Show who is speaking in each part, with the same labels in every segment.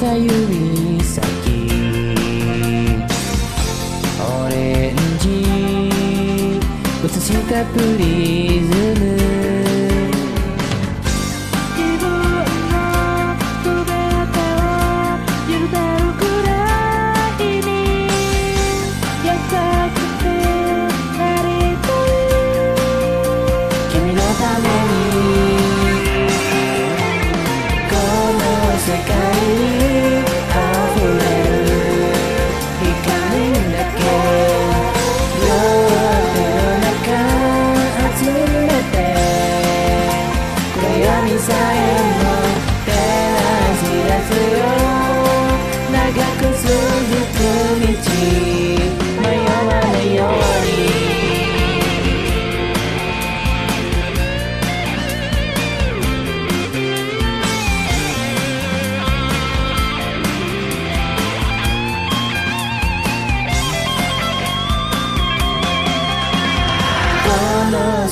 Speaker 1: た指先オレンジ。映したプリン。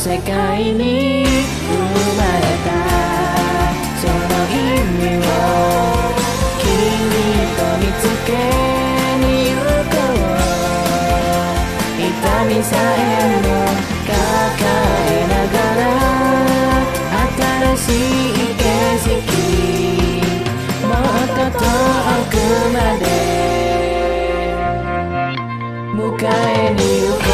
Speaker 1: 世界に生まれたその意味を君と見つけに行こう痛みさえも抱えながら新しい景色もっと遠くまで迎えに行く